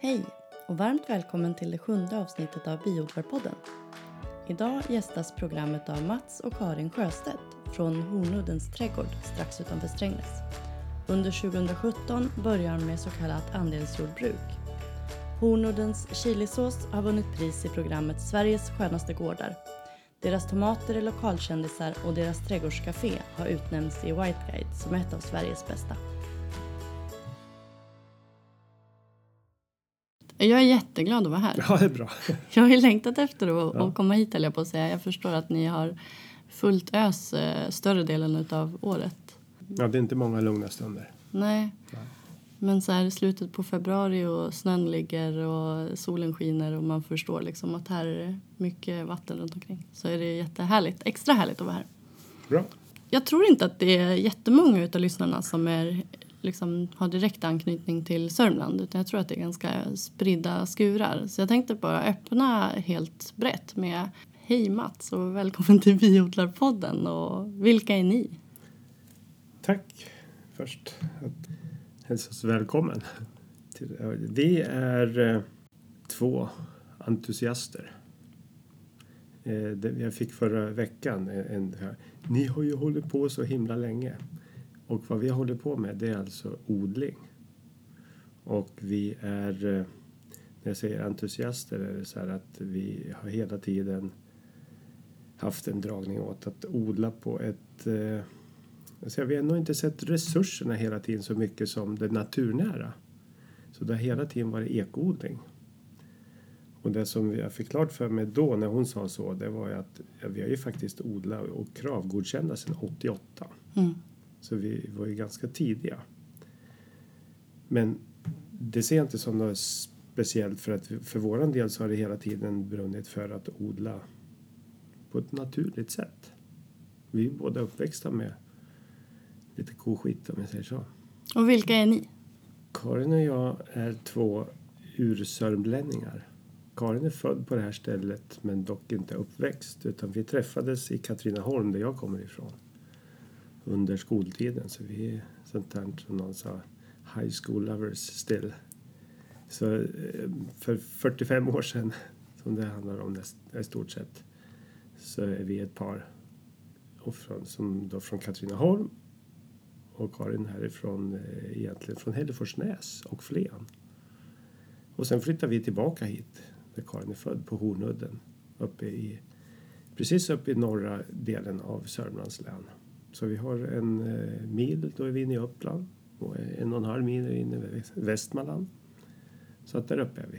Hej och varmt välkommen till det sjunde avsnittet av Biodlarpodden. Idag gästas programmet av Mats och Karin Sjöstedt från Hornuddens trädgård strax utanför Strängnäs. Under 2017 börjar de med så kallat andelsjordbruk. Hornuddens chilisås har vunnit pris i programmet Sveriges skönaste gårdar. Deras tomater är lokalkändisar och deras trädgårdscafé har utnämnts i White Guide som ett av Sveriges bästa. Jag är jätteglad att vara här. Ja, det är bra. Jag har ju längtat efter att, Ja. komma hit, jag på att säga. Jag förstår att ni har fullt ös eh, större delen av året. Ja, det är inte många lugna stunder. Nej. Nej. Men så här i slutet på februari och snön ligger och solen skiner och man förstår liksom att här är det mycket vatten runt omkring. Så är det jättehärligt, extra härligt att vara här. Bra. Jag tror inte att det är jättemånga av lyssnarna som är, liksom, har direkt anknytning till Sörmland utan jag tror att det är ganska spridda skurar. Så jag tänkte bara öppna helt brett med Hej Mats och välkommen till Biodlarpodden och vilka är ni? Tack först. Att hälsas välkommen. Vi är eh, två entusiaster. Eh, jag fick förra veckan en, en här, Ni har ju hållit på så himla länge. Och vad vi håller på med det är alltså odling. Och vi är, eh, när jag säger entusiaster är det så här att vi har hela tiden haft en dragning åt att odla på ett eh, Alltså vi har nog inte sett resurserna hela tiden så mycket som det naturnära. Så det har hela tiden varit ekoodling. Och det som jag fick klart för mig då när hon sa så, det var ju att ja, vi har ju faktiskt odlat och kravgodkända sedan 88. Mm. Så vi var ju ganska tidiga. Men det ser jag inte som något speciellt för att för våran del så har det hela tiden brunnit för att odla på ett naturligt sätt. Vi är båda uppväxta med lite koskit om jag säger så. Och vilka är ni? Karin och jag är två ursörmlänningar. Karin är född på det här stället men dock inte uppväxt utan vi träffades i Katrineholm där jag kommer ifrån under skoltiden så vi är sånt där som någon sa high school lovers still. Så eh, för 45 år sedan som det handlar om näst, i stort sett så är vi ett par och från, som då från Katrineholm och Karin härifrån eh, egentligen från Hälleforsnäs och Flen. Och sen flyttade vi tillbaka hit där Karin är född på Hornudden uppe i precis uppe i norra delen av Sörmlands län. Så vi har en eh, mil, då är vi inne i Uppland och en och en halv mil är vi inne i Väst- Västmanland. Så att där uppe är vi.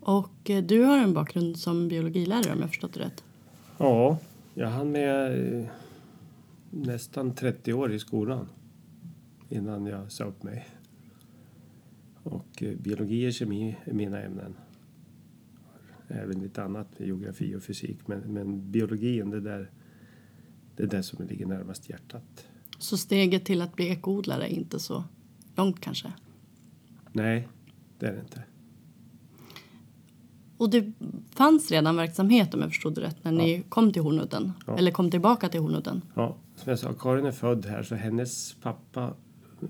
Och eh, du har en bakgrund som biologilärare om jag förstått det rätt. Ja, jag hann med eh, nästan 30 år i skolan innan jag sa upp mig. Och biologi och kemi är mina ämnen. Även lite annat, geografi och fysik. Men, men biologin, det där, det är det som ligger närmast hjärtat. Så steget till att bli ekoodlare är inte så långt kanske. Nej, det är det inte. Och det fanns redan verksamhet om jag förstod det rätt när ni kom till Hornudden. Ja. Eller kom tillbaka till Hornudden. Ja, som jag sa, Karin är född här så hennes pappa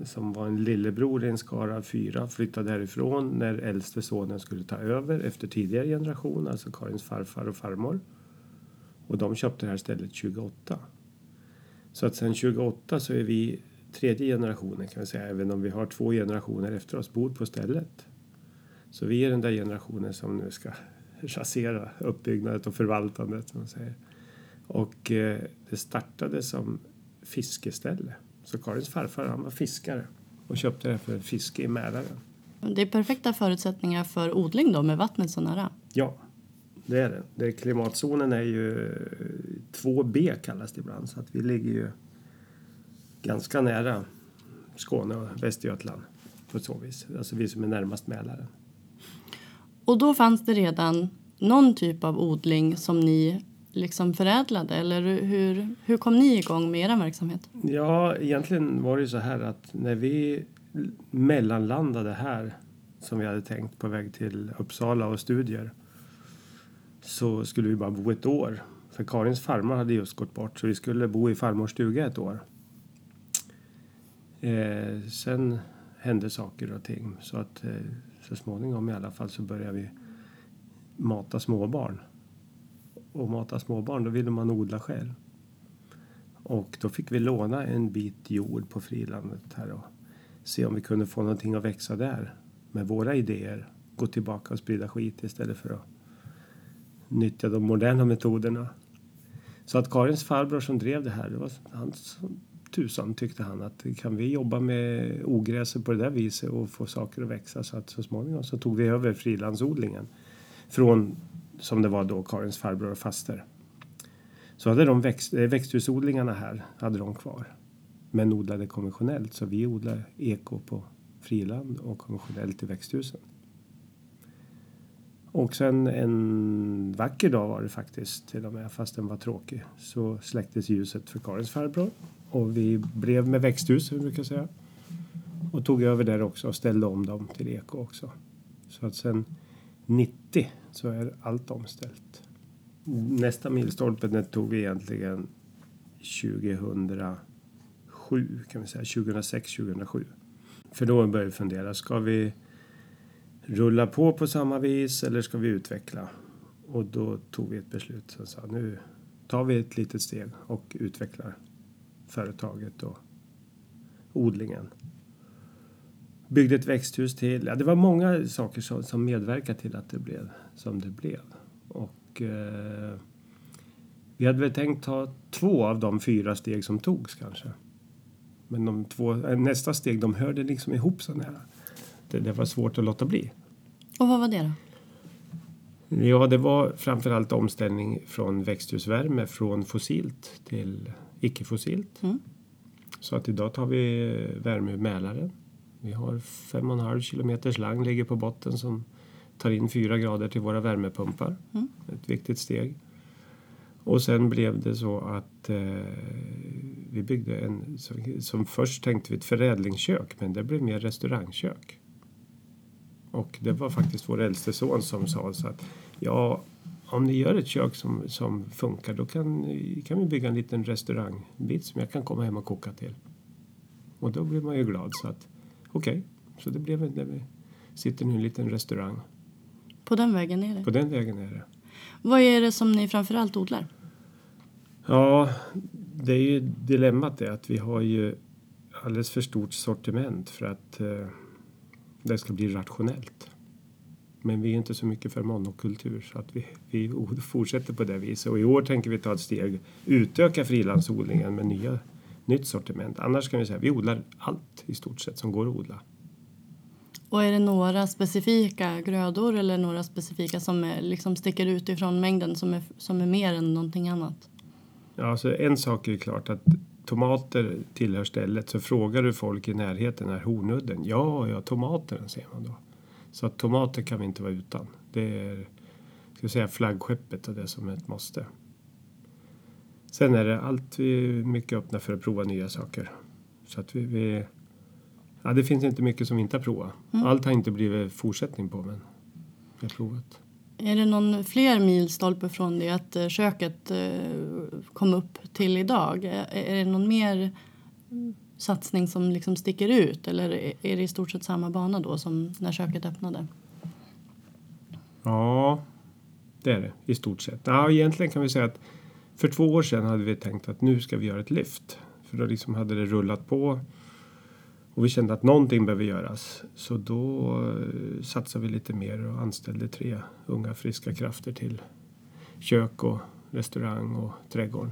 som var en lillebror i en skara av fyra flyttade härifrån när äldste sonen skulle ta över efter tidigare generation, alltså Karins farfar och farmor. Och de köpte det här stället 28. Så att sen 28 så är vi tredje generationen kan vi säga, även om vi har två generationer efter oss bor på stället. Så vi är den där generationen som nu ska rasera uppbyggnadet och förvaltandet som man säger. Och eh, det startade som fiskeställe. Så Karins farfar han var fiskare och köpte det för fiske i Mälaren. Det är perfekta förutsättningar för odling då med vattnet så nära. Ja, det är det. det klimatzonen är ju 2B kallas det ibland så att vi ligger ju ganska nära Skåne och Västergötland på så vis. Alltså vi som är närmast Mälaren. Och då fanns det redan någon typ av odling som ni liksom förädlade? Eller hur, hur kom ni igång med er verksamhet? Ja, egentligen var det ju så här att när vi mellanlandade här som vi hade tänkt på väg till Uppsala och studier så skulle vi bara bo ett år. För Karins farmor hade just gått bort så vi skulle bo i farmors stuga ett år. Eh, sen hände saker och ting. Så att eh, så småningom i alla fall så började vi mata småbarn. Och mata småbarn, då ville man odla själv. Och då fick vi låna en bit jord på frilandet här och se om vi kunde få någonting att växa där med våra idéer. Gå tillbaka och sprida skit istället för att nyttja de moderna metoderna. Så att Karins farbror som drev det här, det var han som tusan tyckte han att kan vi jobba med ogräset på det där viset och få saker att växa så att så småningom så tog vi över frilandsodlingen från som det var då Karins farbror och faster. Så hade de växt, eh, växthusodlingarna här hade de kvar. Men odlade konventionellt så vi odlar eko på friland och konventionellt i växthusen. Och sen en vacker dag var det faktiskt till och med fast den var tråkig så släcktes ljuset för Karins farbror och vi blev med växthus som vi brukar säga. Och tog över där också och ställde om dem till eko också. Så att sen 90 så är allt omställt. Nästa milstolpe tog vi egentligen 2007 kan vi säga, 2006, 2007. För då började vi fundera, ska vi rulla på på samma vis eller ska vi utveckla? Och då tog vi ett beslut som sa nu tar vi ett litet steg och utvecklar företaget och odlingen. Byggde ett växthus till. Ja, det var många saker som, som medverkade till att det blev som det blev. Och eh, vi hade väl tänkt ta två av de fyra steg som togs kanske. Men de två, eh, nästa steg, de hörde liksom ihop så nära. Det, var svårt att låta bli. Och vad var det då? Ja, det var framförallt omställning från växthusvärme från fossilt till icke-fossilt. Mm. Så att idag tar vi värme ur Mälaren. Vi har 5,5 kilometer slang ligger på botten som tar in 4 grader till våra värmepumpar. Mm. Ett viktigt steg. Och sen blev det så att eh, vi byggde en, som, som först tänkte vi ett förädlingskök men det blev mer restaurangkök. Och det var faktiskt vår äldste son som sa så att ja, om ni gör ett kök som, som funkar då kan, kan vi bygga en liten restaurangbit som jag kan komma hem och koka till. Och då blir man ju glad så att okej, okay. så det blev det. Vi sitter nu i en liten restaurang. På den vägen är det? På den vägen är det. Vad är det som ni framförallt odlar? Ja, det är ju dilemmat är att vi har ju alldeles för stort sortiment för att eh, det ska bli rationellt. Men vi är inte så mycket för monokultur så att vi, vi fortsätter på det viset. Och i år tänker vi ta ett steg, utöka frilandsodlingen med nya, nytt sortiment. Annars kan vi säga att vi odlar allt i stort sett som går att odla. Och är det några specifika grödor eller några specifika som är, liksom sticker ut ifrån mängden som är, som är mer än någonting annat? Ja, alltså en sak är klart att tomater tillhör stället. Så frågar du folk i närheten, är hornudden? Ja, ja, tomaterna säger man då. Så att tomater kan vi inte vara utan. Det är ska säga, flaggskeppet och det som är ett måste. Sen är det allt vi är mycket öppna för att prova nya saker. Så att vi, vi ja, det finns inte mycket som vi inte har provat. Mm. Allt har inte blivit fortsättning på men vi har provat. Är det någon fler milstolpe från det att eh, köket eh, kom upp till idag? Är det någon mer satsning som liksom sticker ut eller är det i stort sett samma bana då som när köket öppnade? Ja, det är det i stort sett. Ja, egentligen kan vi säga att för två år sedan hade vi tänkt att nu ska vi göra ett lyft. För då liksom hade det rullat på och vi kände att någonting behöver göras. Så då eh, satsade vi lite mer och anställde tre unga friska krafter till kök och restaurang och trädgård.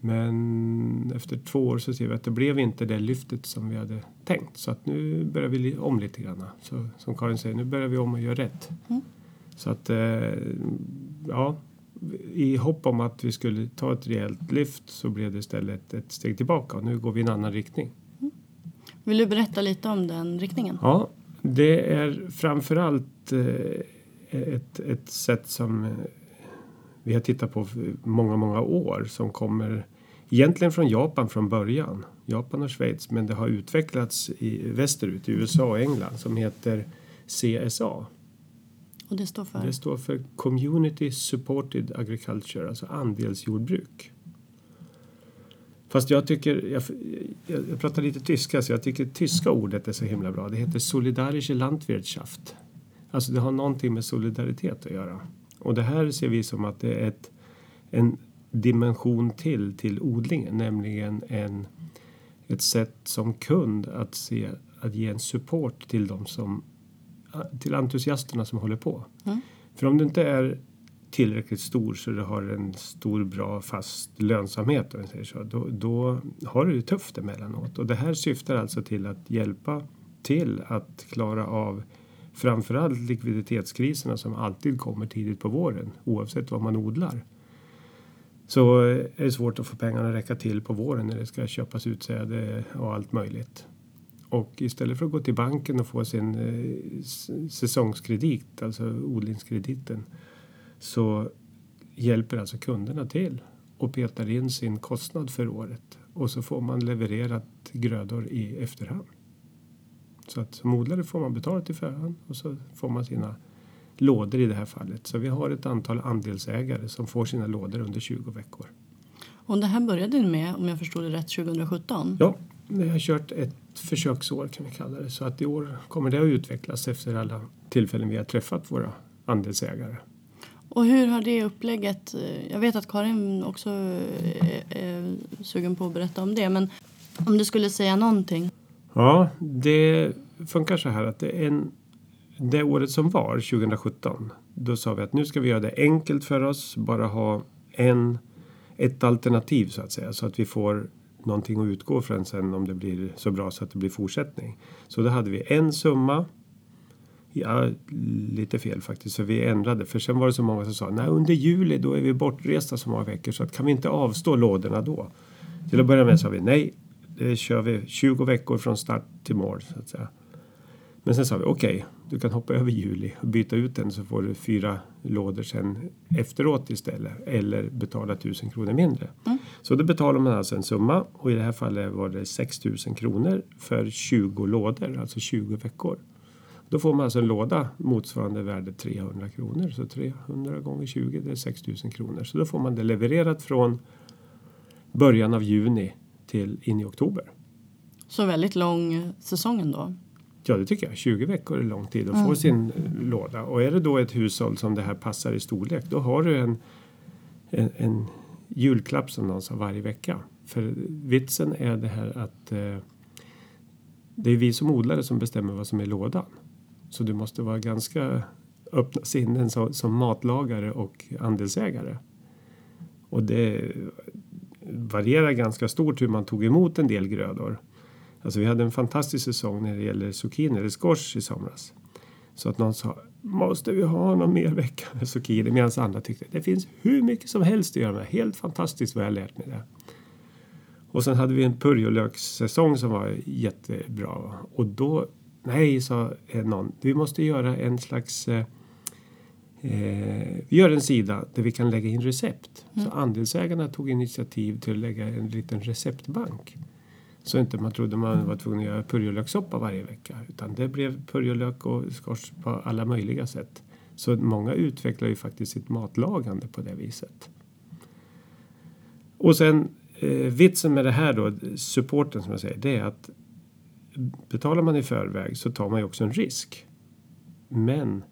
Men efter två år så ser vi att det blev inte det lyftet som vi hade tänkt. Så att nu börjar vi om lite grann. Så som Karin säger, nu börjar vi om och gör rätt. Mm. Så att, eh, ja, i hopp om att vi skulle ta ett rejält lyft så blev det istället ett steg tillbaka och nu går vi i en annan riktning. Vill du berätta lite om den riktningen? Ja, det är framförallt eh, ett, ett sätt som vi har tittat på många, många år som kommer egentligen från Japan från början. Japan och Schweiz, men det har utvecklats i västerut, i USA och England, som heter CSA. Och det står för? Det står för Community Supported Agriculture, alltså andelsjordbruk. Fast jag tycker, jag, jag, pratar lite tyska så jag tycker tyska ordet är så himla bra. Det heter solidarische Landwirtschaft. Alltså det har någonting med solidaritet att göra. Och det här ser vi som att det är ett, en dimension till till odlingen, nämligen en, ett sätt som kund att se att ge en support till de som till entusiasterna som håller på. Mm. För om du inte är tillräckligt stor så du har en stor bra fast lönsamhet om säger så, då, då har du det tufft emellanåt. Och det här syftar alltså till att hjälpa till att klara av framförallt likviditetskriserna som alltid kommer tidigt på våren oavsett vad man odlar. Så är det svårt att få pengarna att räcka till på våren när det ska köpas utsäde och allt möjligt. Och istället för att gå till banken och få sin eh, säsongskredit, alltså odlingskrediten, så hjälper alltså kunderna till och petar in sin kostnad för året och så får man levererat grödor i efterhand. Så att som odlare får man betalt i förhand och så får man sina lådor i det här fallet. Så vi har ett antal andelsägare som får sina lådor under 20 veckor. Och det här började ni med, om jag förstod det rätt, 2017? Ja, vi har kört ett försöksår kan vi kalla det. Så att i år kommer det att utvecklas efter alla tillfällen vi har träffat våra andelsägare. Och hur har det upplägget, eh, jag vet att Karin också är, är sugen på att berätta om det, men om du skulle säga någonting? Ja, det funkar så här att det är en, det året som var, 2017, då sa vi att nu ska vi göra det enkelt för oss, bara ha en, ett alternativ så att säga, så att vi får någonting att utgå från sen om det blir så bra så att det blir fortsättning. Så då hade vi en summa. Ja, lite fel faktiskt, för vi ändrade. För sen var det så många som sa nej under juli då är vi bortresta så många veckor så att kan vi inte avstå lådorna då? Till att börja med sa vi nej, det kör vi 20 veckor från start till mål så att säga. Men sen sa vi okej, okay, du kan hoppa över juli och byta ut den så får du fyra lådor sen efteråt istället eller betala tusen kronor mindre. Mm. Så då betalar man alltså en summa och i det här fallet var det 6 000 kronor för 20 lådor, alltså 20 veckor. Då får man alltså en låda motsvarande värde 300 kronor. Så 300 gånger 20 det är 6 000 kronor. Så då får man det levererat från början av juni till in i oktober. Så väldigt lång säsong ändå? Ja, det tycker jag. 20 veckor är lång tid att mm. få sin eh, låda. Och är det då ett hushåll som det här passar i storlek, då har du en, en, en julklapp som någon sa varje vecka. För vitsen är det här att eh, det är vi som odlare som bestämmer vad som är lådan. Så du måste vara ganska öppna sinnen som, som matlagare och andelsägare. Och det varierar ganska stort hur man tog emot en del grödor. Alltså vi hade en fantastisk säsong när det gäller zucchini eller squash i somras. Så att någon sa, måste vi ha någon mer vecka med zucchini? Medan andra tyckte, det finns hur mycket som helst att göra med. Helt fantastiskt vad jag lärt mig det. Och sen hade vi en purjolökssäsong som var jättebra. Och då, nej, sa någon, vi måste göra en slags eh, Eh, vi gör en sida där vi kan lägga in recept. Mm. Så andelsägarna tog initiativ till att lägga en liten receptbank. Så inte man trodde man var tvungen att göra purjolökssoppa varje vecka. Utan det blev purjolök och skors på alla möjliga sätt. Så många utvecklar ju faktiskt sitt matlagande på det viset. Och sen eh, vitsen med det här då, supporten som jag säger, det är att betalar man i förväg så tar man ju också en risk. Men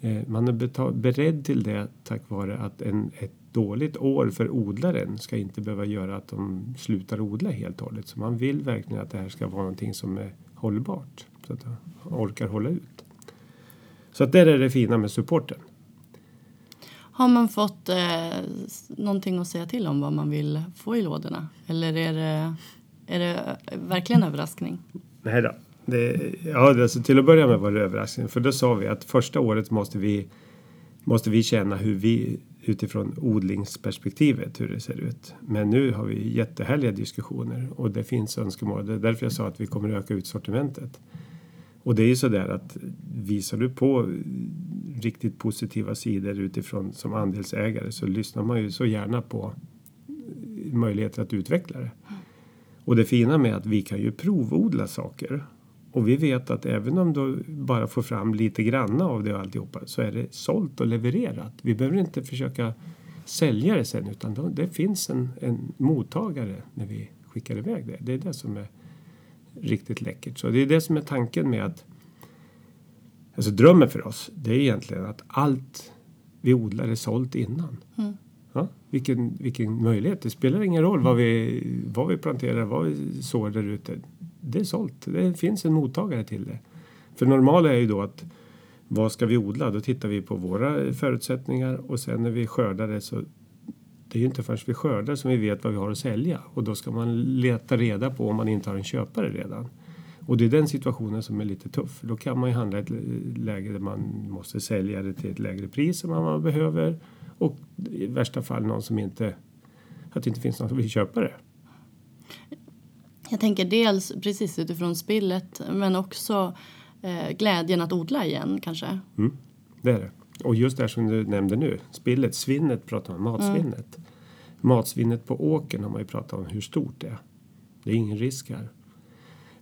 eh, man är beredd till det tack vare att en, ett dåligt år för odlaren ska inte behöva göra att de slutar odla helt och hållet. Så man vill verkligen att det här ska vara någonting som är hållbart. Så att de orkar hålla ut. Så att det är det fina med supporten. Har man fått eh, någonting att säga till om vad man vill få i lådorna? Eller är det, är det eh, verkligen överraskning? Nej då. Det, ja, alltså till att börja med var det överraskning. För då sa vi att första året måste vi, måste vi känna hur vi utifrån odlingsperspektivet hur det ser ut. Men nu har vi jättehärliga diskussioner och det finns önskemål. Det är därför jag sa att vi kommer öka ut sortimentet. Och det är ju så där att visar du på riktigt positiva sidor utifrån som andelsägare så lyssnar man ju så gärna på möjligheter att utveckla det. Och det fina med att vi kan ju provodla saker och vi vet att även om du bara får fram lite granna av det och alltihopa så är det sålt och levererat. Vi behöver inte försöka sälja det sen utan då, det finns en, en mottagare när vi skickar iväg det. Det är det som är riktigt läckert. Så det är det som är tanken med att Alltså drömmen för oss det är egentligen att allt vi odlar är sålt innan. Mm. Vilken, vilken möjlighet. Det spelar ingen roll vad vi, vad vi planterar, vad vi sår där ute. Det är sålt. Det finns en mottagare till det. För normala är ju då att vad ska vi odla? Då tittar vi på våra förutsättningar och sen när vi skördar det så det är ju inte förrän vi skördar som vi vet vad vi har att sälja och då ska man leta reda på om man inte har en köpare redan. Och det är den situationen som är lite tuff. Då kan man ju handla ett läge där man måste sälja det till ett lägre pris än vad man behöver och i värsta fall någon som inte, att det inte finns någon som vill köpa det. Jag tänker dels precis utifrån spillet men också eh, glädjen att odla igen kanske. Mm, det är det. Och just det som du nämnde nu, spillet, svinnet pratar man matsvinnet. Mm. Matsvinnet på åkern har man ju pratat om hur stort det är. Det är ingen risk här.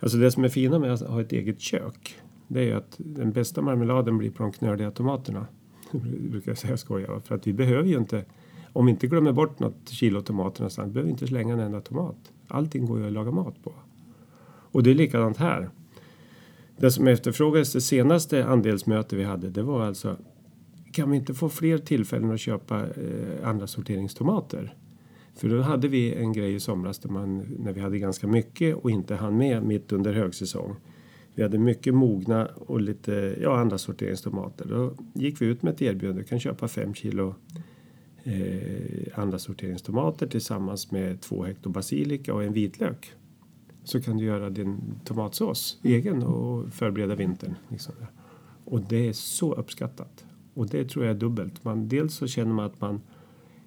Alltså det som är fina med att ha ett eget kök det är att den bästa marmeladen blir på de knöliga tomaterna. brukar jag säga skoja. För att vi behöver ju inte, om vi inte glömmer bort något kilo tomater någonstans, behöver vi inte slänga en enda tomat. Allting går ju att laga mat på. Och det är likadant här. Det som efterfrågades det senaste andelsmöte vi hade det var alltså kan vi inte få fler tillfällen att köpa eh, andra sorteringstomater? För då hade vi en grej i somras där man, när vi hade ganska mycket och inte hann med mitt under högsäsong. Vi hade mycket mogna och lite ja, andra sorteringstomater. Då gick vi ut med ett erbjudande. Du kan köpa 5 kilo eh, andra sorteringstomater tillsammans med 2 hekto basilika och en vitlök. Så kan du göra din tomatsås egen och förbereda vintern. Liksom. Och det är så uppskattat. Och det tror jag är dubbelt. Man, dels så känner man att man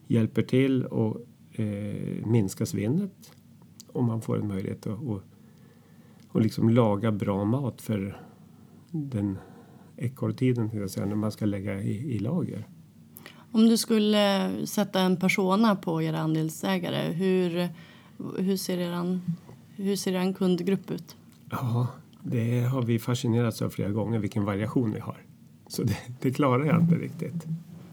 hjälper till och eh, minska svinnet och man får en möjlighet att och, och liksom laga bra mat för den ekorrtiden när man ska lägga i, i lager. Om du skulle sätta en persona på era andelsägare, hur, hur, ser, eran, hur ser er kundgrupp ut? Ja, det har vi fascinerats av flera gånger, vilken variation vi har. Så det, det klarar jag inte riktigt.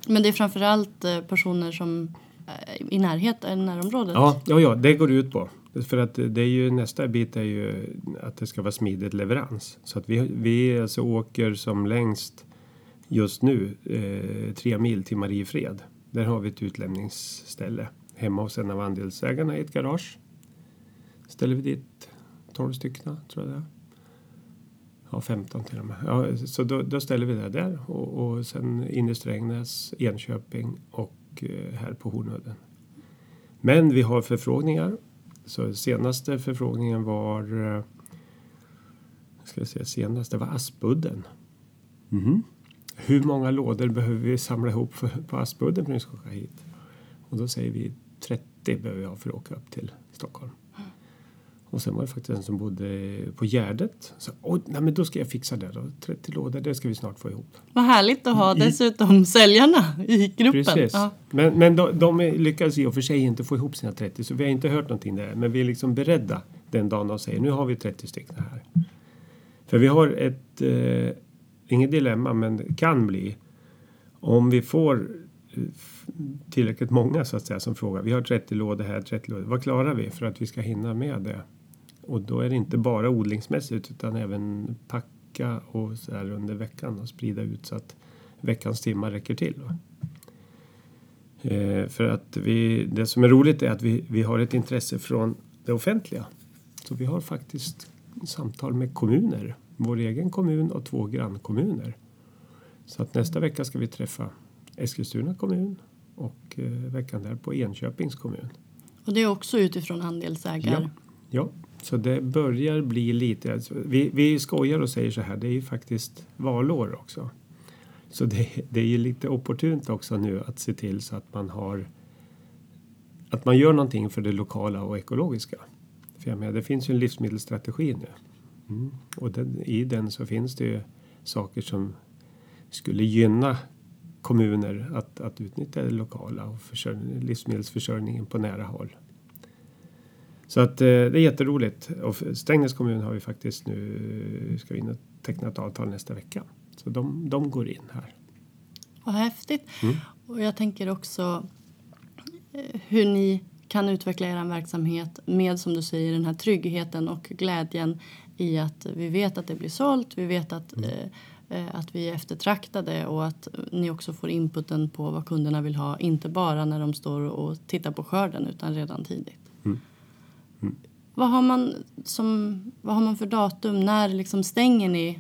Men det är framförallt eh, personer som Eh, i närheten, närområdet? Ja, ja, ja, det går ut på. För att det är ju, nästa bit är ju att det ska vara smidigt leverans. Så att vi, vi alltså åker som längst just nu eh, tre mil till Mariefred. Där har vi ett utlämningsställe hemma hos en av andelsägarna i ett garage. Ställer vi dit 12 stycken tror jag det är. Ja, 15 till och med. Ja, så då, då ställer vi det där och, och sen in i Strängnäs, Enköping och Eh, här på Hornudden. Men vi har förfrågningar. Så senaste förfrågningen var eh, ska jag säga, senaste var Aspudden. Mm. Hur många lådor behöver vi samla ihop för, på Aspudden för att vi ska åka hit? Och då säger vi 30 behöver vi ha för att åka upp till Stockholm. Och sen var det faktiskt en som bodde på Gärdet. Så, Oj, nej, men då ska jag fixa det då. 30 lådor, det ska vi snart få ihop. Vad härligt att ha I, dessutom säljarna i gruppen. Precis. Ja. Men, men de, de lyckades i och för sig inte få ihop sina 30 så vi har inte hört någonting där. Men vi är liksom beredda den dagen de säger nu har vi 30 stycken här. För vi har ett, eh, inget dilemma men det kan bli om vi får eh, tillräckligt många så att säga som frågar. Vi har 30 lådor här, 30 lådor. Vad klarar vi för att vi ska hinna med det? Och då är det inte bara odlingsmässigt utan även packa och så här under veckan och sprida ut så att veckans timmar räcker till. Eh, för att vi, det som är roligt är att vi, vi har ett intresse från det offentliga. Så vi har faktiskt samtal med kommuner, vår egen kommun och två grannkommuner. Så att nästa vecka ska vi träffa Eskilstuna kommun och eh, veckan där på Enköpings kommun. Och det är också utifrån andelsägare? Ja, ja. Så det börjar bli lite... Alltså, vi, vi skojar och säger så här, det är ju faktiskt valår också. Så det, det är ju lite opportunt också nu att se till så att man har att man gör någonting för det lokala och ekologiska. För jag menar, det finns ju en livsmedelsstrategi nu. Mm. Och den, i den så finns det ju saker som skulle gynna kommuner att, att utnyttja det lokala och livsmedelsförsörjningen på nära håll. Så att eh, det är jätteroligt. Och Strängnäs kommun har vi faktiskt nu, ska vi in och teckna ett avtal nästa vecka. Så de, de går in här. Vad häftigt. Mm. Och jag tänker också hur ni kan utveckla er verksamhet med som du säger den här tryggheten och glädjen i att vi vet att det blir sålt. Vi vet att, mm. eh, att vi är eftertraktade och att ni också får inputen på vad kunderna vill ha. Inte bara när de står och tittar på skörden utan redan tidigt. Mm. Mm. Vad, har man som, vad har man för datum? När liksom stänger ni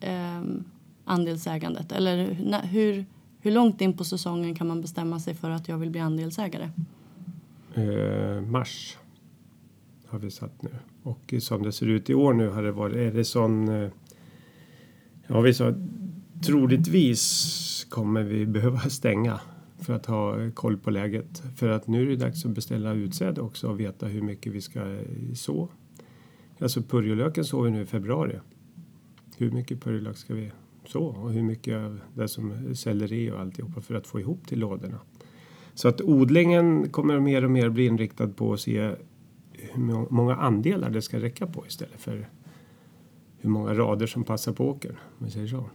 eh, andelsägandet? Eller när, hur, hur långt in på säsongen kan man bestämma sig för att jag vill bli andelsägare? Eh, mars har vi satt nu. Och som det ser ut i år nu har det varit, är det sån... Eh, ja, vi sa troligtvis kommer vi behöva stänga för att ha eh, koll på läget. För att nu är det dags att beställa utsäde också och veta hur mycket vi ska eh, så. Alltså purjolöken sår vi nu i februari. Hur mycket purjolök ska vi så och hur mycket av det som selleri och alltihopa för att få ihop till lådorna. Så att odlingen kommer mer och mer bli inriktad på att se hur många andelar det ska räcka på istället för hur många rader som passar på åkern. Om vi säger så.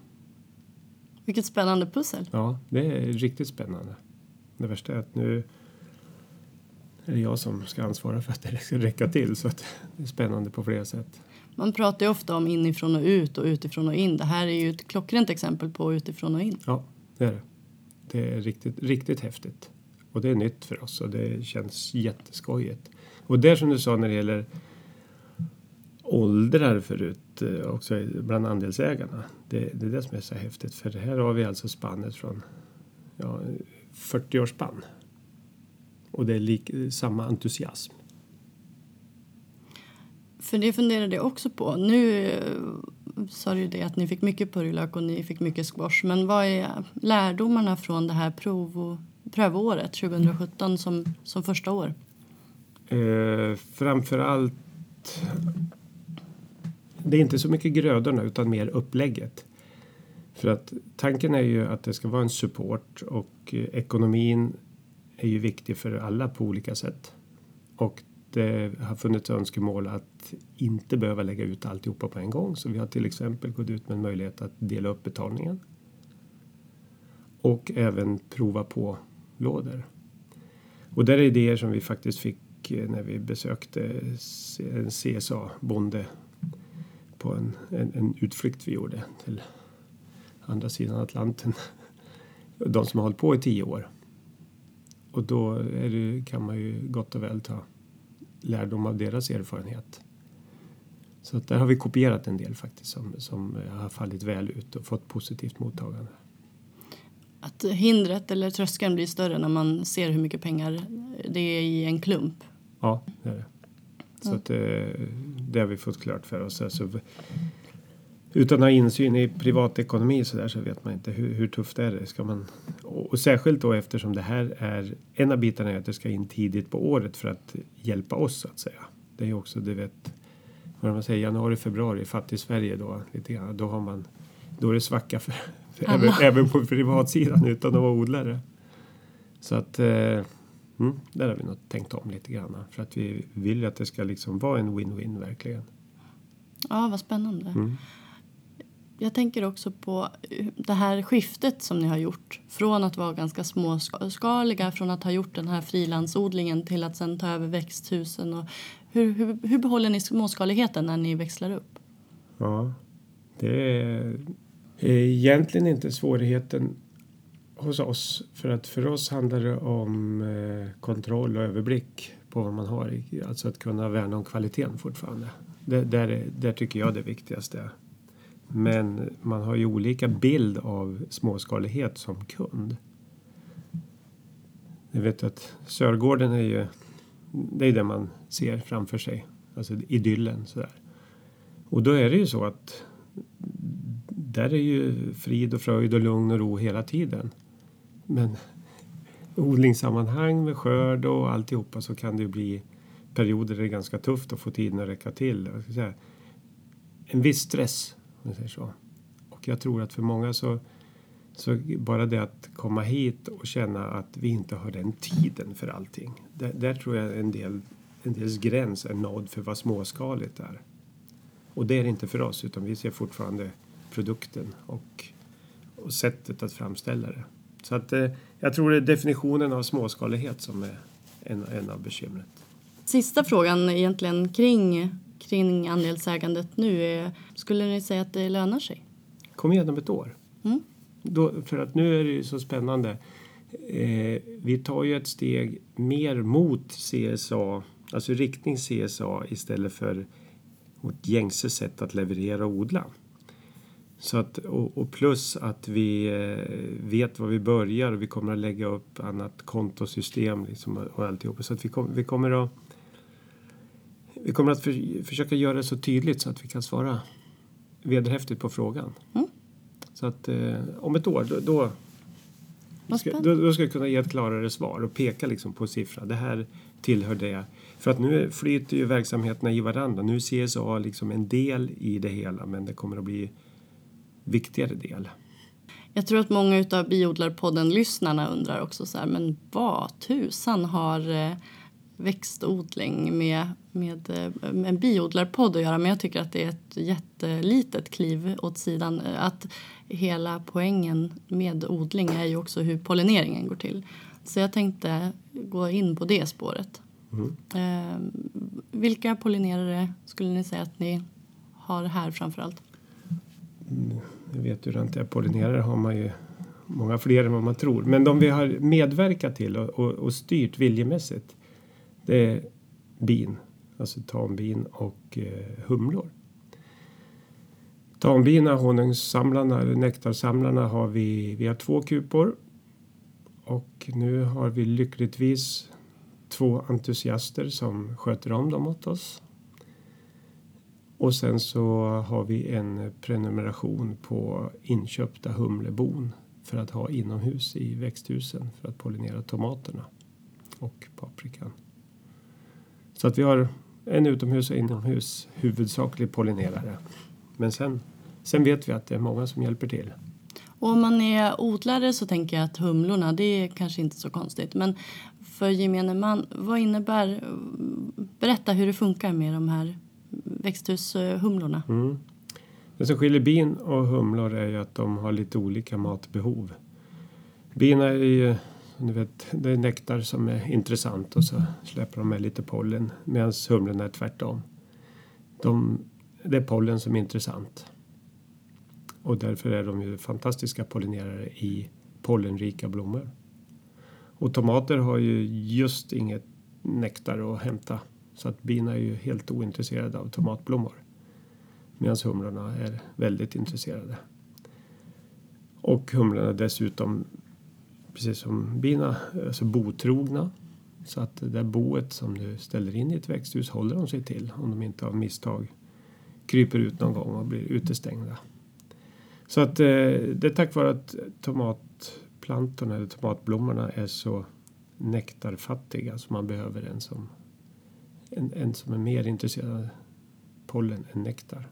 Vilket spännande pussel. Ja, det är riktigt spännande. Det värsta är att nu är det jag som ska ansvara för att det ska räcka till så att det är spännande på flera sätt. Man pratar ju ofta om inifrån och ut och utifrån och in. Det här är ju ett klockrent exempel på utifrån och in. Ja, det är det. Det är riktigt, riktigt häftigt. Och det är nytt för oss och det känns jätteskojigt. Och det som du sa när det gäller åldrar förut eh, också bland andelsägarna. Det, det är det som är så häftigt för här har vi alltså spannet från ja, 40 års spann. Och det är lik, samma entusiasm. För det funderade jag också på. Nu eh, sa du det att ni fick mycket purjolök och ni fick mycket squash. Men vad är lärdomarna från det här prov prövåret 2017 som, som första år? Eh, framförallt det är inte så mycket grödorna utan mer upplägget. För att tanken är ju att det ska vara en support och eh, ekonomin är ju viktig för alla på olika sätt. Och det har funnits önskemål att inte behöva lägga ut alltihopa på en gång. Så vi har till exempel gått ut med en möjlighet att dela upp betalningen. Och även prova på lådor. Och där är idéer som vi faktiskt fick eh, när vi besökte en CSA-bonde på en, en, en, utflykt vi gjorde till andra sidan Atlanten. De som har hållit på i tio år. Och då det, kan man ju gott och väl ta lärdom av deras erfarenhet. Så att där har vi kopierat en del faktiskt som, som har fallit väl ut och fått positivt mottagande att hindret eller tröskeln blir större när man ser hur mycket pengar det är i en klump. Ja, det är det. Så mm. att det, eh, det har vi fått klart för oss. Alltså, utan att ha insyn i privatekonomi så där så vet man inte hur, hur tufft är det. Ska man, och särskilt då eftersom det här är en av bitarna är att det ska in tidigt på året för att hjälpa oss att säga. Det är ju också, du vet, vad man säger, januari, februari, fattig Sverige då lite grann. Då har man, då är det svacka för, även, även på privatsidan utan att vara odlare. Så att eh, mm, där har vi nog tänkt om lite grann för att vi vill att det ska liksom vara en win-win verkligen. Ja, vad spännande. Mm. Jag tänker också på det här skiftet som ni har gjort från att vara ganska småskaliga, från att ha gjort den här frilansodlingen till att sen ta över växthusen. Och hur, hur, hur behåller ni småskaligheten när ni växlar upp? Ja, det är egentligen inte svårigheten hos oss. För att för oss handlar det om eh, kontroll och överblick på vad man har. Alltså att kunna värna om kvaliteten fortfarande. Det, där, är, där tycker jag det viktigaste. Men man har ju olika bild av småskalighet som kund. Jag vet att Sörgården är ju det är det man ser framför sig. Alltså idyllen sådär. Och då är det ju så att där är ju frid och fröjd och lugn och ro hela tiden. Men odlingssammanhang med skörd och alltihopa så kan det bli perioder där det är ganska tufft att få tiden att räcka till. Jag ska säga, en viss stress, om jag säger så. Och jag tror att för många så, så bara det att komma hit och känna att vi inte har den tiden för allting. Där, där tror jag en del en dels gräns är nådd för vad småskaligt är. Och det är det inte för oss utan vi ser fortfarande produkten och, och sättet att framställa det. Så att eh, jag tror det är definitionen av småskalighet som är en, en av bekymret. Sista frågan egentligen kring, kring andelsägandet nu är, skulle ni säga att det lönar sig? Kom igen om ett år. Mm. Då, för att nu är det ju så spännande. Eh, vi tar ju ett steg mer mot CSA, alltså riktning CSA istället för vårt gängse sätt att leverera och odla. Så att, och, och plus att vi eh, vet var vi börjar och vi kommer att lägga upp annat kontosystem liksom och alltihopa. Så att vi, kom, vi kommer att vi kommer att för, försöka göra det så tydligt så att vi kan svara vederhäftigt på frågan. Mm. Så att eh, om ett år då, då, ska, då, då ska jag kunna ge ett klarare svar och peka liksom på siffra. Det här tillhör det. För att nu flyter ju verksamheterna i varandra. Nu är CSA liksom en del i det hela men det kommer att bli viktigare del. Jag tror att många utav biodlarpodden-lyssnarna undrar också så här, men vad tusan har eh, växtodling med, med, eh, med en biodlarpodd att göra? Men jag tycker att det är ett jättelitet kliv åt sidan. Eh, Att hela poängen med odling är ju också hur pollineringen går till. Så jag tänkte gå in på det spåret. Mm. Eh, vilka pollinerare skulle ni säga att ni har här framför allt? Jag vet ju det. Pollinerare har man ju många fler än vad man tror. Men de vi har medverkat till och, och, och styrt viljemässigt det är bin, alltså tambin och eh, humlor. Tambina, honungssamlarna eller nektarsamlarna har vi, vi har två kupor. Och nu har vi lyckligtvis två entusiaster som sköter om dem åt oss. Och sen så har vi en prenumeration på inköpta humlebon för att ha inomhus i växthusen för att pollinera tomaterna och paprikan. Så att vi har en utomhus och inomhus huvudsaklig pollinerare. Men sen, sen vet vi att det är många som hjälper till. Och om man är odlare så tänker jag att humlorna, det är kanske inte så konstigt. Men för gemene man, vad innebär... Berätta hur det funkar med de här växthushumlorna. Mm. Det som skiljer bin och humlor är ju att de har lite olika matbehov. Bina är ju, du vet, det är nektar som är intressant och så släpper de med lite pollen medan humlorna är tvärtom. De, det är pollen som är intressant. Och därför är de ju fantastiska pollinerare i pollenrika blommor. Och tomater har ju just inget nektar att hämta så att bina är ju helt ointresserade av tomatblommor. Medan humlorna är väldigt intresserade. Och humlorna är dessutom, precis som bina, alltså botrogna. Så att det där boet som du ställer in i ett växthus håller de sig till om de inte av misstag kryper ut någon gång och blir utestängda. Så att eh, det är tack vare att tomatplantorna eller tomatblommorna är så nektarfattiga så man behöver en som, en, en som är mer intresserad av pollen än nektar.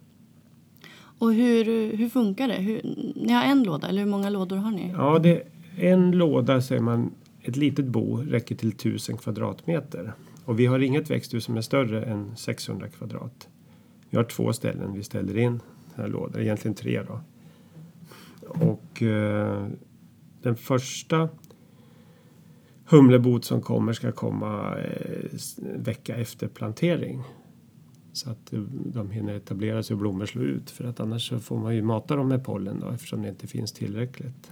Och hur, hur funkar det? Hur, ni har en låda, eller hur många lådor har ni? Ja, det en låda säger man, ett litet bo räcker till 1000 kvadratmeter. Och vi har inget växthus som är större än 600 kvadrat. Vi har två ställen vi ställer in den här lådan, egentligen tre då. Och eh, den första humlebot som kommer ska komma eh, vecka efter plantering. Så att eh, de hinner etablera sig och blommor slå ut. För att annars så får man ju mata dem med pollen då eftersom det inte finns tillräckligt.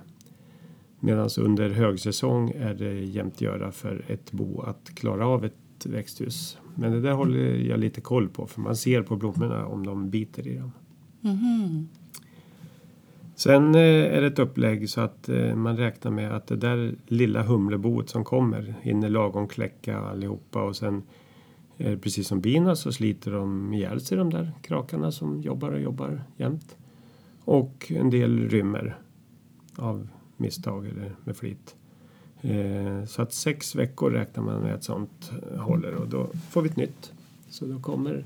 Medan under högsäsong är det jämt göra för ett bo att klara av ett växthus. Men det där håller jag lite koll på för man ser på blommorna om de biter i dem. Mhm. Sen eh, är det ett upplägg så att eh, man räknar med att det där lilla humleboet som kommer hinner lagom kläcka allihopa och sen precis som bina så sliter de ihjäl sig de där krakarna som jobbar och jobbar jämt. Och en del rymmer av misstag eller med flit. Eh, så att sex veckor räknar man med att sånt håller och då får vi ett nytt. Så då kommer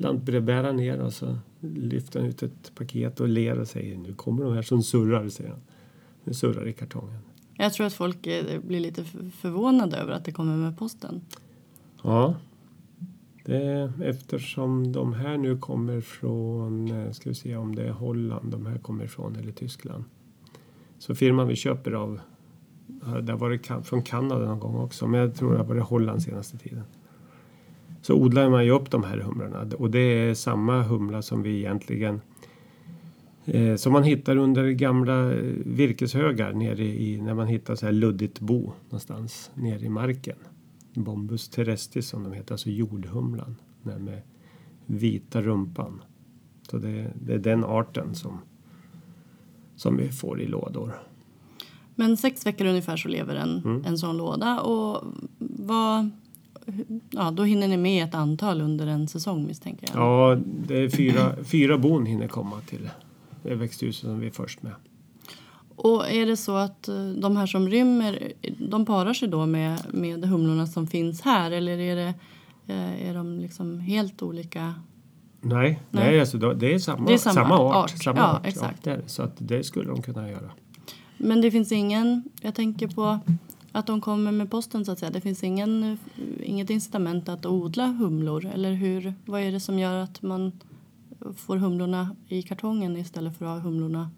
lantbrevbäraren ner och så lyfter han ut ett paket och ler och säger nu kommer de här som surrar, säger han. Nu surrar i kartongen. Jag tror att folk eh, blir lite förvånade över att det kommer med posten. Ja, det, eftersom de här nu kommer från, eh, ska vi se om det är Holland de här kommer ifrån eller Tyskland. Så firman vi köper av Det har varit från Kanada någon gång också, men jag tror det har varit Holland senaste tiden. Så odlar man ju upp de här humlorna och det är samma humla som vi egentligen eh, som man hittar under gamla eh, virkeshögar nere i, när man hittar så här luddigt bo någonstans nere i marken. Bombus terrestris som de heter, alltså jordhumlan. Den med vita rumpan. Så det, det är den arten som, som vi får i lådor. Men sex veckor ungefär så lever en, mm. en sån låda. Och vad, ja, då hinner ni med ett antal under en säsong misstänker jag? Ja, det är fyra, fyra bon hinner komma till det växthuset som vi är först med. Och är det så att eh, de här som rymmer, de parar sig då med, med humlorna som finns här eller är, det, eh, är de liksom helt olika? Nej, nej. nej alltså det, är samma, det är samma, samma art. art. Samma ja, art. Exakt. Ja, så att det skulle de kunna göra. Men det finns ingen, jag tänker på att de kommer med posten så att säga. Det finns ingen, inget incitament att odla humlor eller hur? Vad är det som gör att man får humlorna i kartongen istället för att ha humlorna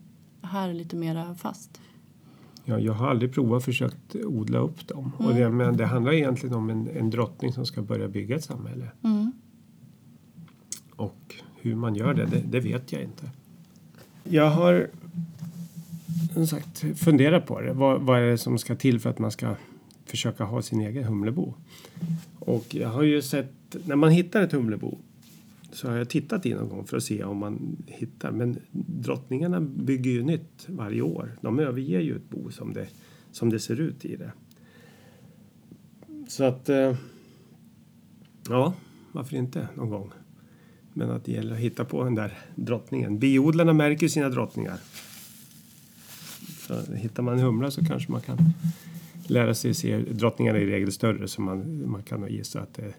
här lite mer fast? Ja, jag har aldrig provat försökt odla upp dem. Mm. Och det, men det handlar egentligen om en, en drottning som ska börja bygga ett samhälle. Mm. Och hur man gör det, det, det, vet jag inte. Jag har som sagt fundera på det. Vad, vad är det som ska till för att man ska försöka ha sin egen humlebo? Och jag har ju sett, när man hittar ett humlebo så har jag tittat in någon gång för att se om man hittar. Men drottningarna bygger ju nytt varje år. De överger ju ett bo som det, som det ser ut i det. Så att... Eh, ja, varför inte någon gång? Men att det gäller att hitta på den där drottningen. Biodlarna märker sina drottningar. Så hittar man en humla så kanske man kan lära sig se. Drottningarna är i regel större så man, man kan nog gissa att det är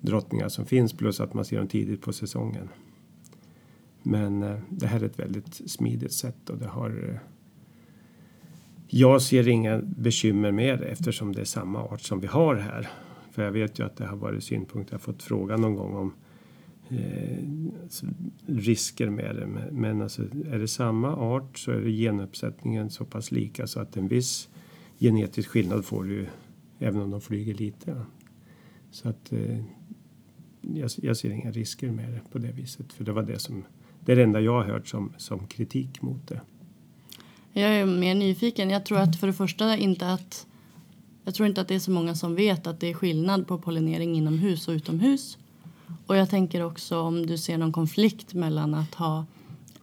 drottningar som finns plus att man ser dem tidigt på säsongen. Men eh, det här är ett väldigt smidigt sätt och det har eh, jag ser inga bekymmer med det eftersom det är samma art som vi har här. För jag vet ju att det har varit synpunkter, jag har fått frågan någon gång om eh, risker med det. Men alltså, är det samma art så är det genuppsättningen så pass lika så att en viss genetisk skillnad får du även om de flyger lite. Så att eh, jag, jag, ser inga risker med det på det viset. För det var det som det är det enda jag har hört som, som kritik mot det. Jag är mer nyfiken. Jag tror att för det första inte att jag tror inte att det är så många som vet att det är skillnad på pollinering inomhus och utomhus. Och jag tänker också om du ser någon konflikt mellan att ha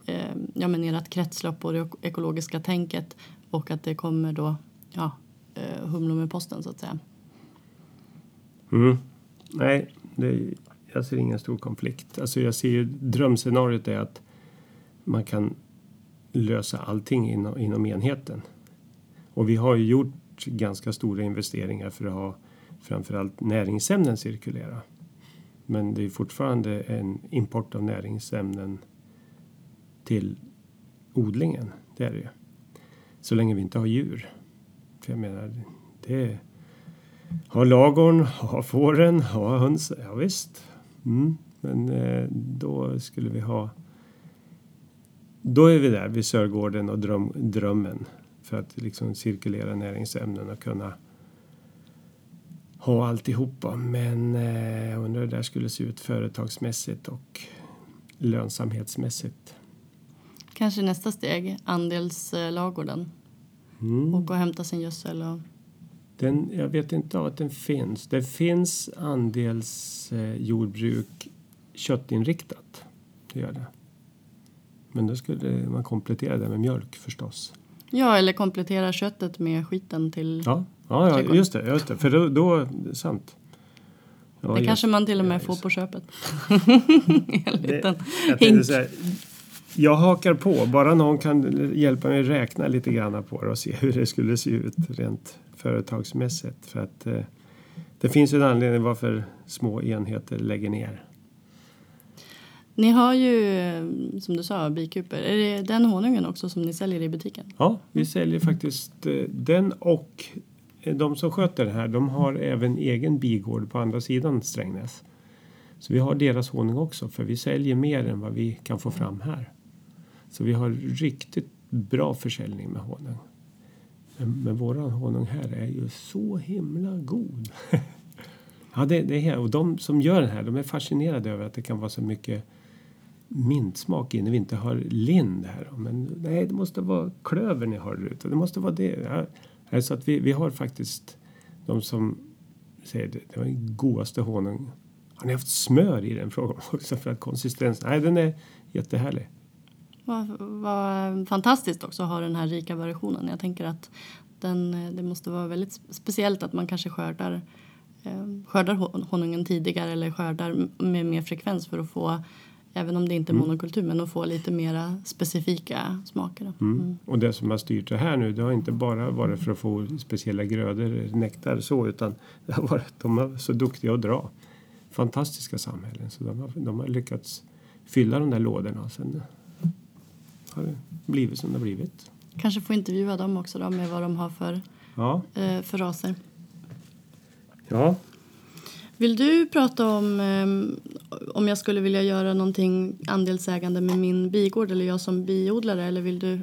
eh, ja, men ert kretslopp och det ekologiska tänket och att det kommer då ja, eh, humlor med posten så att säga. Mm. Nej, det, jag ser ingen stor konflikt. Alltså jag ser ju drömscenariot är att man kan lösa allting inom, inom enheten. Och vi har ju gjort ganska stora investeringar för att ha framförallt näringsämnen cirkulera. Men det är fortfarande en import av näringsämnen till odlingen. Det är det ju. Så länge vi inte har djur. För jag menar, det ha lagorn, ha fåren, ha höns. Ja, visst. Mm. Men eh, då skulle vi ha... Då är vi där vid Sörgården och dröm, drömmen för att liksom cirkulera näringsämnen och kunna ha alltihopa. Men eh, jag undrar hur det där skulle se ut företagsmässigt och lönsamhetsmässigt. Kanske nästa steg, andelslagården. Mm. Åka och hämta sin gödsel och den, jag vet inte av att den finns. Det finns andelsjordbruk eh, köttinriktat. Det gör det. Men då skulle man komplettera det med mjölk förstås. Ja, eller komplettera köttet med skiten till Ja, ja, ja just det. Just det. För då, då sant. Ja, det kanske man till och med får på köpet. en liten det, jag, jag hakar på. Bara någon kan hjälpa mig räkna lite grann på det och se hur det skulle se ut rent företagsmässigt. För att eh, det finns en anledning varför små enheter lägger ner. Ni har ju, som du sa, bikuper. Är det den honungen också som ni säljer i butiken? Ja, vi säljer faktiskt eh, den och eh, de som sköter det här, de har även egen bigård på andra sidan Strängnäs. Så vi har deras honung också, för vi säljer mer än vad vi kan få fram här. Så vi har riktigt bra försäljning med honung. Men, men våran honung här är ju så himla god. ja, det, det är, och de som gör den här de är fascinerade över att det kan vara så mycket mintsmak i när vi inte har lind här. Men nej, det måste vara klöver ni har ute. Det måste vara det. Ja, så att vi, vi har faktiskt de som säger det, det var den godaste honung. Har ni haft smör i den? Frågan också för att konsistensen? Nej, den är jättehärlig. Vad, vad fantastiskt också att ha den här rika variationen. Jag tänker att den, det måste vara väldigt speciellt att man kanske skördar, eh, skördar honungen tidigare eller skördar med mer frekvens för att få Även om det inte är mm. monokultur men att få lite mera specifika smaker. Mm. Mm. Och det som har styrt det här nu det har inte bara varit för att få speciella grödor, nektar så utan det har varit de är så duktiga att dra. Fantastiska samhällen så de har, de har lyckats fylla de där lådorna. Sen har det blivit som det har blivit. Kanske få intervjua dem också då med vad de har för, ja. eh, för raser. Ja. Vill du prata om eh, om jag skulle vilja göra någonting andelsägande med min bigård eller jag som biodlare eller vill du,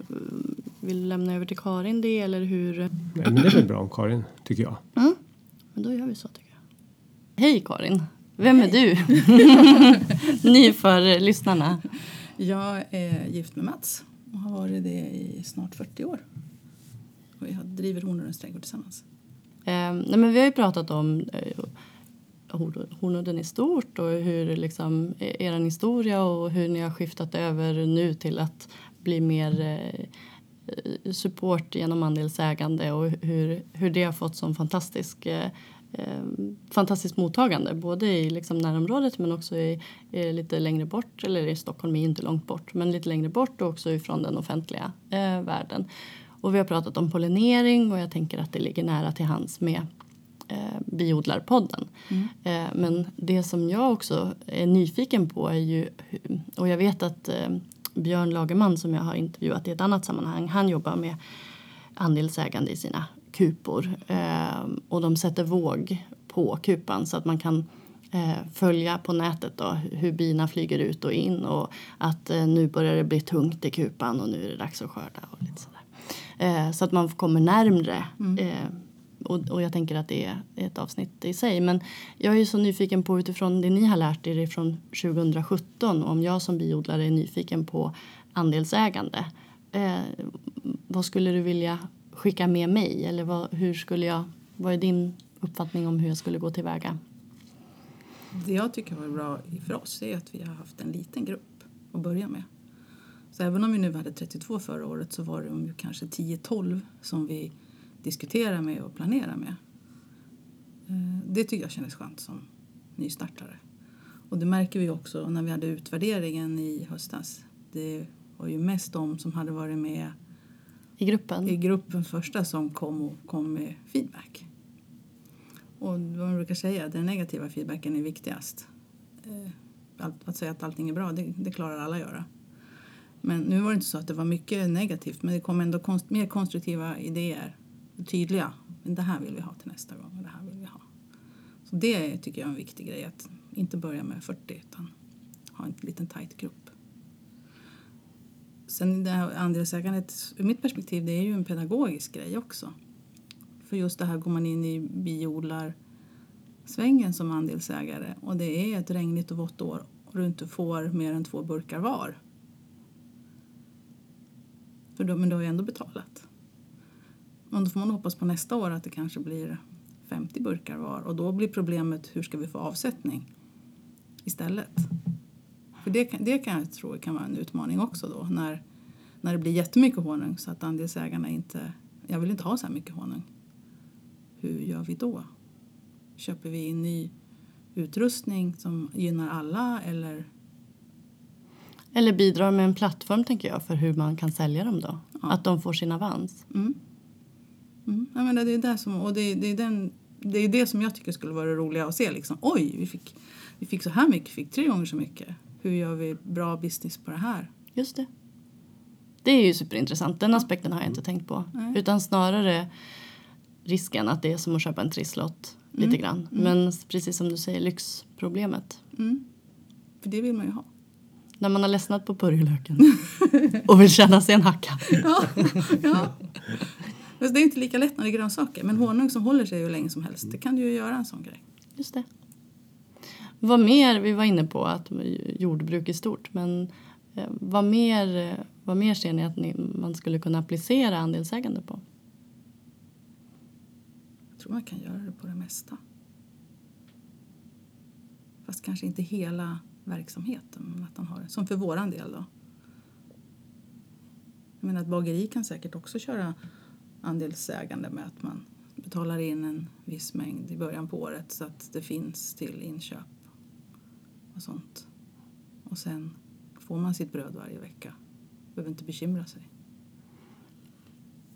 vill du lämna över till Karin det eller hur? Nej, men det är väl bra om Karin tycker jag. Mm. Men då gör vi så tycker jag. Hej Karin! Vem är du? Ny för lyssnarna. Jag är gift med Mats och har varit det i snart 40 år. Och vi driver Hornudens trädgård tillsammans. Eh, nej men vi har ju pratat om eh, Hornudden i stort och hur liksom, eh, er historia och hur ni har skiftat över nu till att bli mer eh, support genom andelsägande och hur, hur det har fått sån fantastisk eh, eh, fantastiskt mottagande både i liksom närområdet men också i, i, lite längre bort, eller i Stockholm är inte långt bort, men lite längre bort och också ifrån den offentliga eh, världen. Och vi har pratat om pollinering och jag tänker att det ligger nära till hands med eh, Biodlarpodden. Mm. Eh, men det som jag också är nyfiken på är ju, och jag vet att eh, Björn Lagerman som jag har intervjuat i ett annat sammanhang, han jobbar med andelsägande i sina kupor eh, och de sätter våg på kupan så att man kan eh, följa på nätet då, hur bina flyger ut och in och att eh, nu börjar det bli tungt i kupan och nu är det dags att skörda och lite sådär. Så att man kommer närmre mm. Och, och, jag tänker att det är ett avsnitt i sig. Men jag är så nyfiken på utifrån det ni har lärt er från 2017 om jag som biodlare är nyfiken på andelsägande. Eh, vad skulle du vilja skicka med mig? Eller vad, hur skulle jag, vad är din uppfattning om hur jag skulle gå tillväga? Det jag tycker var bra för oss är att vi har haft en liten grupp att börja med. Så även om vi nu hade 32 förra året så var det kanske 10-12 som vi diskutera med och planera med. Eh, det tycker jag kändes skönt som nystartare. Och det märker vi också när vi hade utvärderingen i höstas. Det var ju mest de som hade varit med i gruppen, i gruppen första som kom och kom med feedback. Och vad man brukar säga, den negativa feedbacken är viktigast. Eh, att säga att allting är bra, det, det klarar alla att göra. Men nu var det inte så att det var mycket negativt men det kom ändå konst, mer konstruktiva idéer tydliga. Men det här vill vi ha till nästa gång och det här vill vi ha. Så det tycker jag är en viktig grej att inte börja med 40 utan ha en liten tajt grupp. Sen det här andelsägandet, ur mitt perspektiv, det är ju en pedagogisk grej också. För just det här går man in i biodlar svängen som andelsägare och det är ett regnigt och vått år och du inte får mer än två burkar var. För då, men du har ju ändå betalat. Men då får man hoppas på nästa år att det kanske blir 50 burkar var och då blir problemet hur ska vi få avsättning istället. För det kan, det kan jag tro kan vara en utmaning också då när, när det blir jättemycket honung så att andelsägarna inte, jag vill inte ha så här mycket honung. Hur gör vi då? Köper vi in ny utrustning som gynnar alla eller eller bidrar med en plattform tänker jag för hur man kan sälja dem då. Ja. Att de får sin avans. Mm. Mm. Ja, men det, är det, som, och det, det, är den, det är det som jag tycker skulle vara roliga att se. Liksom. Oj, vi fick, vi fick så här mycket, fick tre gånger så mycket. Hur gör vi bra business på det här? Just det. Det är ju superintressant. Den aspekten har jag inte tänkt på. Nej. Utan snarare risken att det är som att köpa en trisslott mm. lite grann. Mm. Men precis som du säger, lyxproblemet. Mm. För det vill man ju ha. När man har ledsnat på purjolöken och vill känna sig en hacka. ja, ja. Men det är inte lika lätt när det är grönsaker. Men honung som håller sig hur länge som helst, det kan du ju göra en sån grej. Just det. Vad mer, vi var inne på att jordbruk är stort, men eh, vad mer, eh, vad mer ser ni att ni, man skulle kunna applicera andelsägande på? Jag tror man kan göra det på det mesta. Fast kanske inte hela verksamheten. Men att han har, som för våran del då. Jag menar ett bageri kan säkert också köra andelsägande med att man betalar in en viss mängd i början på året så att det finns till inköp och sånt. Och sen får man sitt bröd varje vecka. Behöver inte bekymra sig.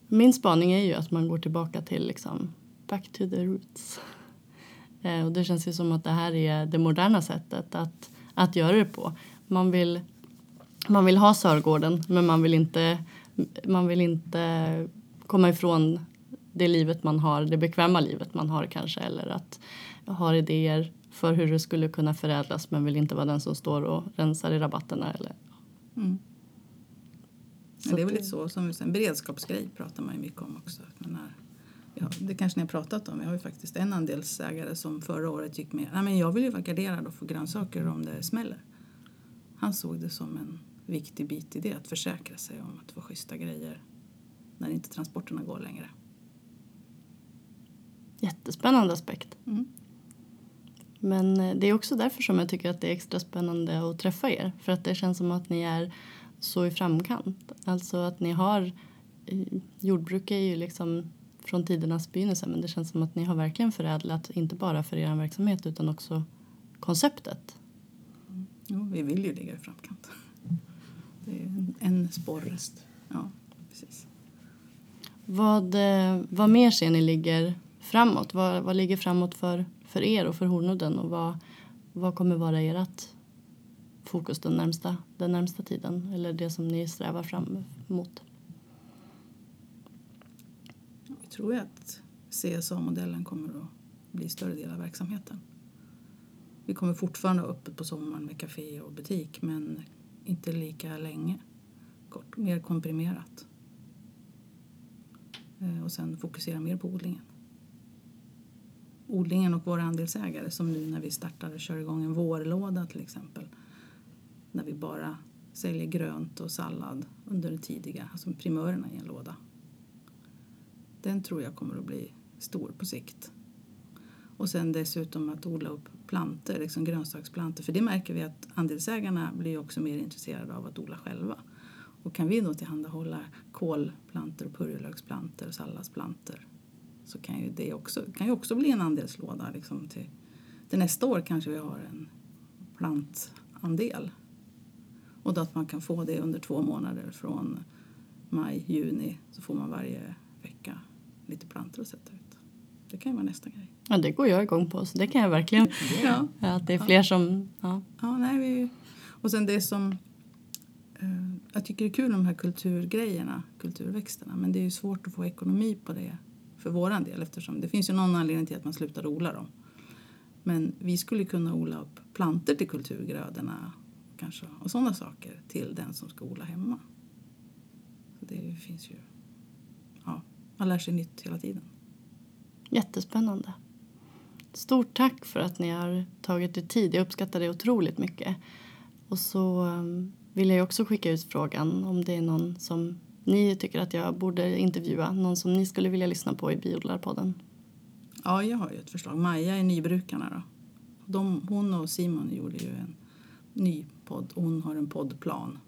Min spaning är ju att man går tillbaka till liksom back to the roots. Eh, och det känns ju som att det här är det moderna sättet att, att göra det på. Man vill, man vill ha Sörgården men man vill, inte, man vill inte komma ifrån det livet man har, det bekväma livet man har kanske eller att ha idéer för hur det skulle kunna förädlas men vill inte vara den som står och rensar i rabatterna. Eller, mm. Så det är väl lite så, som en beredskapsgrej pratar man ju mycket om också. Men ja, det kanske ni har pratat om. Jag har ju faktiskt en andelsägare som förra året gick med. Nej, men jag vill ju vara garderad och få grönsaker om det smäller. Han såg det som en viktig bit i det, att försäkra sig om att få schyssta grejer när inte transporterna går längre. Jättespännande aspekt. Mm. Men eh, det är också därför som jag tycker att det är extra spännande att träffa er. För att det känns som att ni är så i framkant. Alltså att ni har... Jordbruk är ju liksom från tidernas begynnelse men det känns som att ni har verkligen förädlat inte bara för er verksamhet utan också konceptet. Mm. Jo, vi vill ju ligga i framkant. Det är en, en sporre. Ja, precis. Vad, eh, vad mer ser ni ligger framåt? Vad, vad ligger framåt för, för er och för Hornudden och vad, vad kommer vara ert fokus den närmsta, den närmsta tiden eller det som ni strävar fram mot? Vi tror ju att CSA-modellen kommer att bli större del av verksamheten. Vi kommer fortfarande ha öppet på sommaren med café och butik men inte lika länge. Kort, mer komprimerat. Eh, och sen fokusera mer på odlingen. Odlingen och våra andelsägare som nu när vi startar och kör igång en vårlåda till exempel. När vi bara säljer grönt och sallad under det tidiga, alltså primörerna i en låda. Den tror jag kommer att bli stor på sikt. Och sen dessutom att odla upp planter, liksom grönsaksplanter. För det märker vi att andelsägarna blir också mer intresserade av att odla själva. Och kan vi då tillhandahålla kålplantor, purjolöksplantor och salladsplanter så kan ju det också, kan ju också bli en andelslåda. Liksom till, till nästa år kanske vi har en plantandel. Och då att man kan få det under två månader från maj, juni så får man varje vecka lite plantor att sätta ut. Det kan ju vara nästa grej. Ja, det går jag igång på. Så det kan jag verkligen. Ja. Att det är fler ja. som... Ja. ja, nej, vi, och sen det som... Eh, jag tycker det är kul med de här kulturgrejerna, kulturväxterna. Men det är ju svårt att få ekonomi på det för våran del eftersom det finns ju någon anledning till att man slutar odla dem. Men vi skulle kunna odla upp planter till kulturgrödorna kanske, och sådana saker till den som ska odla hemma. Så det finns ju... Ja, man lär sig nytt hela tiden. Jättespännande. Stort tack för att ni har tagit er tid. Jag uppskattar det otroligt mycket. Och så ehm, vill jag också skicka ut frågan om det är någon som ni tycker att jag borde intervjua. Någon som ni skulle vilja lyssna på i Biodlarpodden. Ja, jag har ju ett förslag. Maja är Nybrukarna då. De, hon och Simon gjorde ju en ny podd. Hon har en poddplan.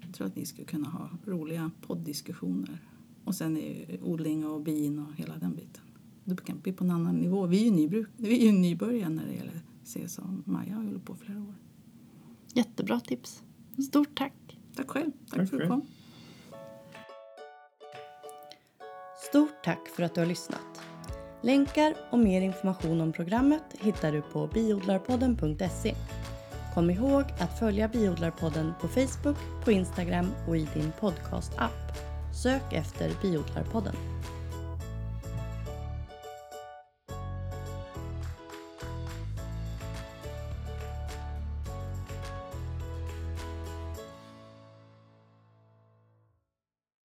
Jag tror att ni skulle kunna ha roliga podddiskussioner. Och sen är odling och bin och hela den biten. Det kan bli på en annan nivå. Vi är ju, nybruk, vi är ju nybörjare när det gäller CSA. Maja har hållit på flera år. Jättebra tips. Stort tack. Tack själv. Tack, tack för att du kom. Stort tack för att du har lyssnat. Länkar och mer information om programmet hittar du på biodlarpodden.se. Kom ihåg att följa Biodlarpodden på Facebook, på Instagram och i din podcast-app. Sök efter Biodlarpodden.